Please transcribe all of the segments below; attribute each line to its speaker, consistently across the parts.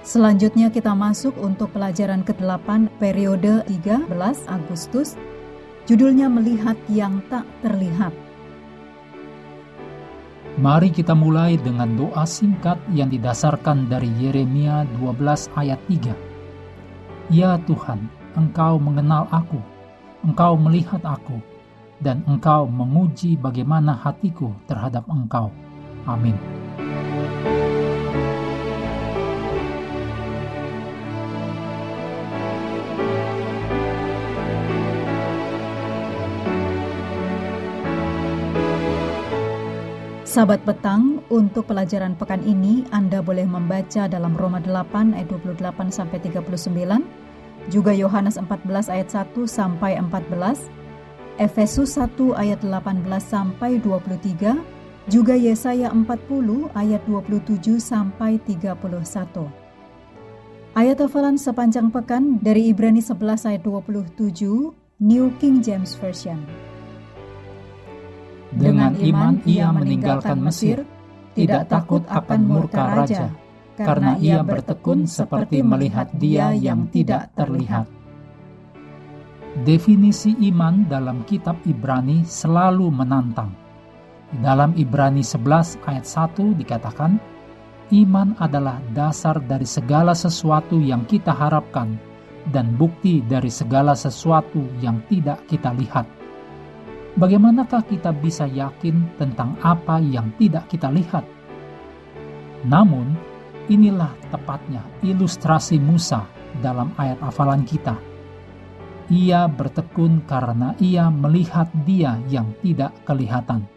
Speaker 1: Selanjutnya kita masuk untuk pelajaran ke-8 periode 13 Agustus. Judulnya Melihat yang Tak Terlihat.
Speaker 2: Mari kita mulai dengan doa singkat yang didasarkan dari Yeremia 12 ayat 3. Ya Tuhan, Engkau mengenal aku, Engkau melihat aku, dan Engkau menguji bagaimana hatiku terhadap Engkau. Amin.
Speaker 1: Sahabat petang, untuk pelajaran pekan ini Anda boleh membaca dalam Roma 8 ayat 28 sampai 39, juga Yohanes 14 ayat 1 sampai 14, Efesus 1 ayat 18 sampai 23, juga Yesaya 40 ayat 27 sampai 31. Ayat hafalan sepanjang pekan dari Ibrani 11 ayat 27, New King James Version.
Speaker 2: Iman ia meninggalkan Mesir, tidak takut akan murka raja, karena ia bertekun seperti melihat dia yang tidak terlihat. Definisi iman dalam kitab Ibrani selalu menantang. Dalam Ibrani 11 ayat 1 dikatakan, iman adalah dasar dari segala sesuatu yang kita harapkan dan bukti dari segala sesuatu yang tidak kita lihat bagaimanakah kita bisa yakin tentang apa yang tidak kita lihat? Namun, inilah tepatnya ilustrasi Musa dalam ayat hafalan kita. Ia bertekun karena ia melihat dia yang tidak kelihatan.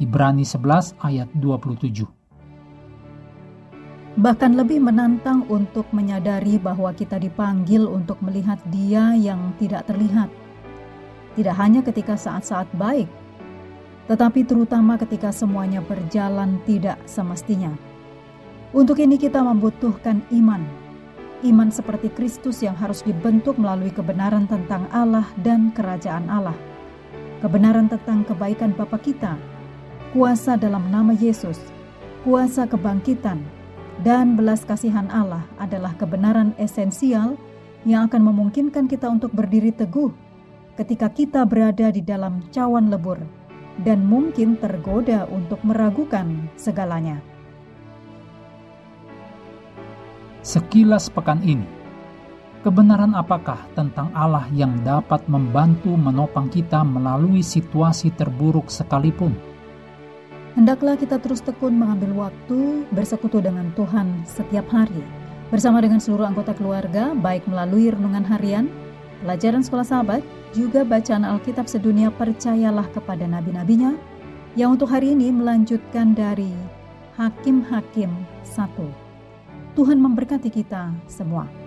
Speaker 2: Ibrani 11 ayat 27
Speaker 1: Bahkan lebih menantang untuk menyadari bahwa kita dipanggil untuk melihat dia yang tidak terlihat tidak hanya ketika saat-saat baik, tetapi terutama ketika semuanya berjalan tidak semestinya. Untuk ini kita membutuhkan iman. Iman seperti Kristus yang harus dibentuk melalui kebenaran tentang Allah dan kerajaan Allah. Kebenaran tentang kebaikan Bapa kita, kuasa dalam nama Yesus, kuasa kebangkitan, dan belas kasihan Allah adalah kebenaran esensial yang akan memungkinkan kita untuk berdiri teguh ketika kita berada di dalam cawan lebur dan mungkin tergoda untuk meragukan segalanya.
Speaker 2: Sekilas pekan ini, kebenaran apakah tentang Allah yang dapat membantu menopang kita melalui situasi terburuk sekalipun?
Speaker 1: Hendaklah kita terus tekun mengambil waktu bersekutu dengan Tuhan setiap hari, bersama dengan seluruh anggota keluarga, baik melalui renungan harian, pelajaran sekolah sahabat, juga bacaan Alkitab sedunia percayalah kepada nabi-nabinya, yang untuk hari ini melanjutkan dari Hakim-Hakim 1. Tuhan memberkati kita semua.